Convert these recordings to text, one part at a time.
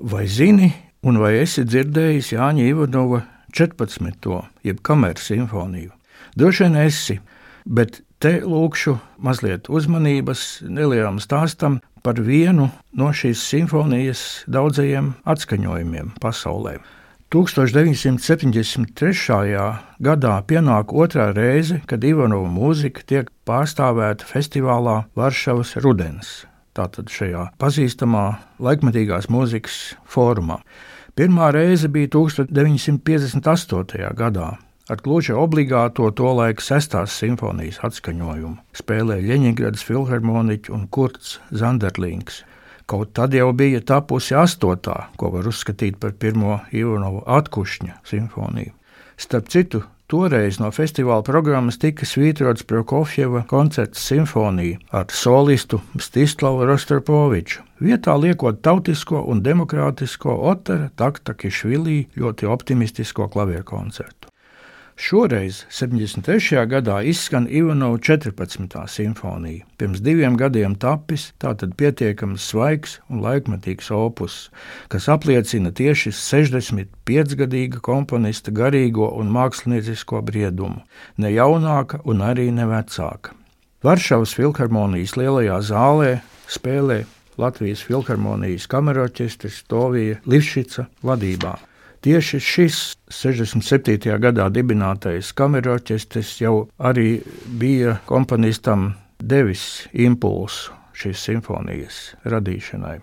Vai zini, un vai esi dzirdējis Jāņa Ivanova 14. jeb kameras simfoniju? Droši vien esi, bet te lūkšu mazliet uzmanības nelielam stāstam par vienu no šīs simfonijas daudzajiem atskaņojumiem pasaulē. 1973. gadā pienāk otrā reize, kad Ivanova mūzika tiek pārstāvēta festivālā Varšavas rudens. Tātad šajā pazīstamā laikmatīgās mūzikas formā. Pirmā reize bija 1958. gadā ar gluži obligāto to laika sestās simfonijas atskaņojumu. Spēlēja Leņņģeradas filharmoniķi un Kurts Zanderlings. Kaut tad jau bija tapusi astotā, ko var uzskatīt par pirmo Ivanovu atkušņa simfoniju. Starp citu, toreiz no festivāla programmas tika svītrots Prokofjeva koncerts simfonija ar solistu Stislavu Rostropoviču, vietā liekot tautisko un demokrātisko Otara Takta Kišvilī ļoti optimistisko klavieru koncertu. Šoreiz, 73. gadā, izskan Ivanova 14. simfonija. Pirms diviem gadiem tapis tātad pietiekami svaigs un laikmatīgs opus, kas apliecina tieši 65-gadīga komponista garīgo un māksliniecisko briedumu, ne jaunāka un arī ne vecāka. Varšavas filharmonijas lielajā zālē spēlē Latvijas filharmonijas kamerorķestris Tovija Livšica vadībā. Tieši šis 67. gadā dibinātais kamerorķestris jau arī bija komponistam devis impulsu šīs simfonijas radīšanai.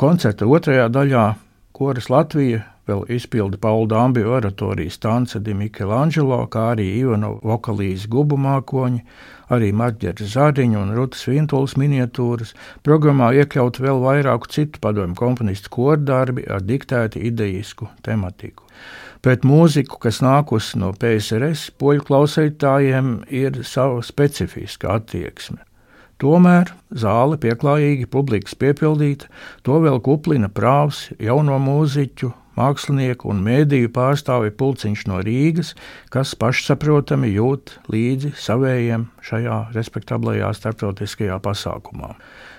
Koncerta otrajā daļā koris Latvija vēl izpilda Paula Dambija oratorijas Tanca di Michelangelo, kā arī Ivana vokalīs gubu mākoņi, arī Marģeras Zāriņa un Rutas Vintolas miniatūras. Programmā iekļaut vēl vairāku citu padomu komponistu kordarbi ar diktētu idejisku tematiku. Pret mūziku, kas nākusi no PSRS, poļu klausītājiem ir sava specifiska attieksme. Tomēr zāle pieklājīgi publikas piepildīta, to vēl kuplina prāvs jauno mūziķu, mākslinieku un mēdīju pārstāvi pulciņš no Rīgas, kas pašsaprotami jūt līdzi savējiem šajā respektablajā starptautiskajā pasākumā.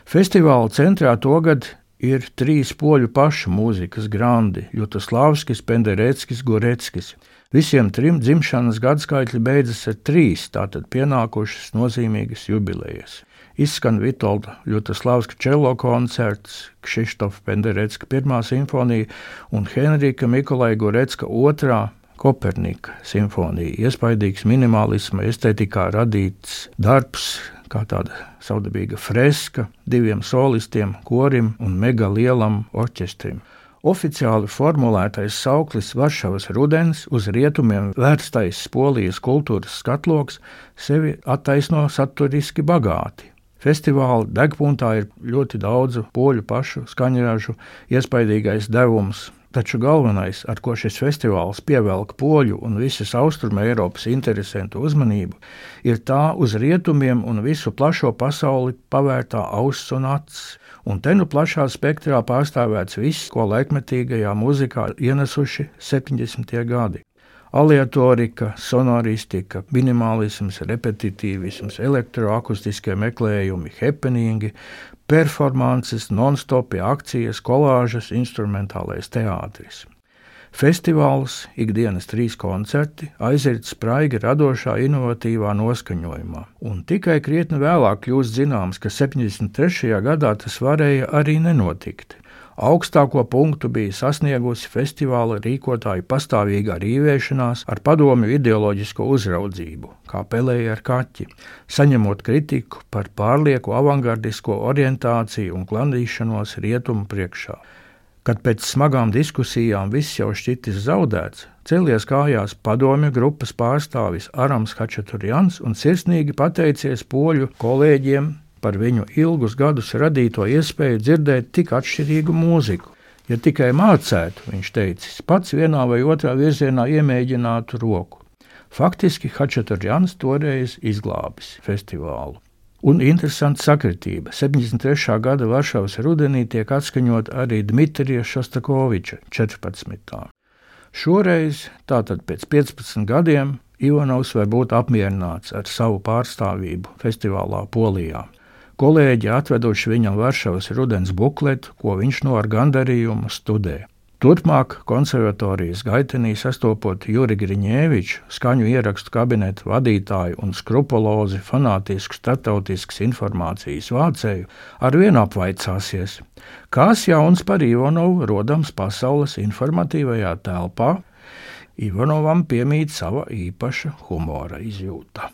Festivāla centrā tagad ir trīs poļu pašu mūzikas grandi - Jutaslavskis, Pendereckis, Goreckis. Visiem trim dzimšanas gadsimti beidzas ar trīs, tātad pienākušas nozīmīgas jubilejas izskan Vitolda Jutaslavska čelo koncerts, Kšištofa Penderecka pirmā simfonija un Henrika Mikolai Gorecka otrā Kopernika simfonija. Iespaidīgs minimālisma estētikā radīts darbs, kā tāda saudabīga freska diviem solistiem, korim un mega lielam orķestrim. Oficiāli formulētais sauklis Varšavas rudens uz rietumiem vērstais polijas kultūras skatloks sevi attaisno saturiski bagāti. Festivāla degpunktā ir ļoti daudz poļu pašu skaņražu, iespaidīgais devums. Taču galvenais, ar ko šis festivāls pievelk poļu un visas austrumē Eiropas interesantu uzmanību, ir tā uz rietumiem un visu plašo pasauli pavērtā auss un acis. Un te nu plašā spektrā pārstāvēts viss, ko laikmetīgajā mūzikā ienesuši 70. gadi aleatorika, sonoristika, minimālisms, repetitīvisms, elektroakustiskie meklējumi, happeningi, performances, non-stopi akcijas, kolāžas, instrumentālais teātris. Festivāls, ikdienas trīs koncerti, aiziet spraigi radošā, inovatīvā noskaņojumā. Un tikai krietni vēlāk kļūst zināms, ka 73. gadā tas varēja arī nenotikt. Augstāko punktu bija sasniegusi festivāla rīkotāju pastāvīgā rīvēšanās ar padomju ideoloģisko uzraudzību, kā pelēja ar kaķi, saņemot kritiku par pārlieku avangardisko orientāciju un klandīšanos rietumu priekšā. Kad pēc smagām diskusijām viss jau šķitis zaudēts, cēlies kājās padomju grupas pārstāvis Arams Hačaturjans un sirsnīgi pateicies poļu kolēģiem par viņu ilgus gadus radīto iespēju dzirdēt tik atšķirīgu mūziku. Ja tikai mācētu, viņš teica, pats vienā vai otrā virzienā iemēģinātu roku. Faktiski Hačaturjans toreiz izglābis festivālu. Un interesanta sakritība. 73. gada Varšavas rudenī tiek atskaņot arī Dmitrija Šostakoviča 14. Šoreiz, tātad pēc 15 gadiem, Ivanovs var būt apmierināts ar savu pārstāvību festivālā Polijā. Kolēģi atveduši viņam Varšavas rudens bukletu, ko viņš no ar gandarījumu studē. Turpmāk konservatorijas gaitenī sastopot Juri Griņēviču, skaņu ierakstu kabinetu vadītāju un skrupulozi fanātisku startautiskas informācijas vācēju, arvien apvaicāsies, kas jauns par Ivanovu rodams pasaules informatīvajā telpā, Ivanovam piemīt sava īpaša humora izjūta.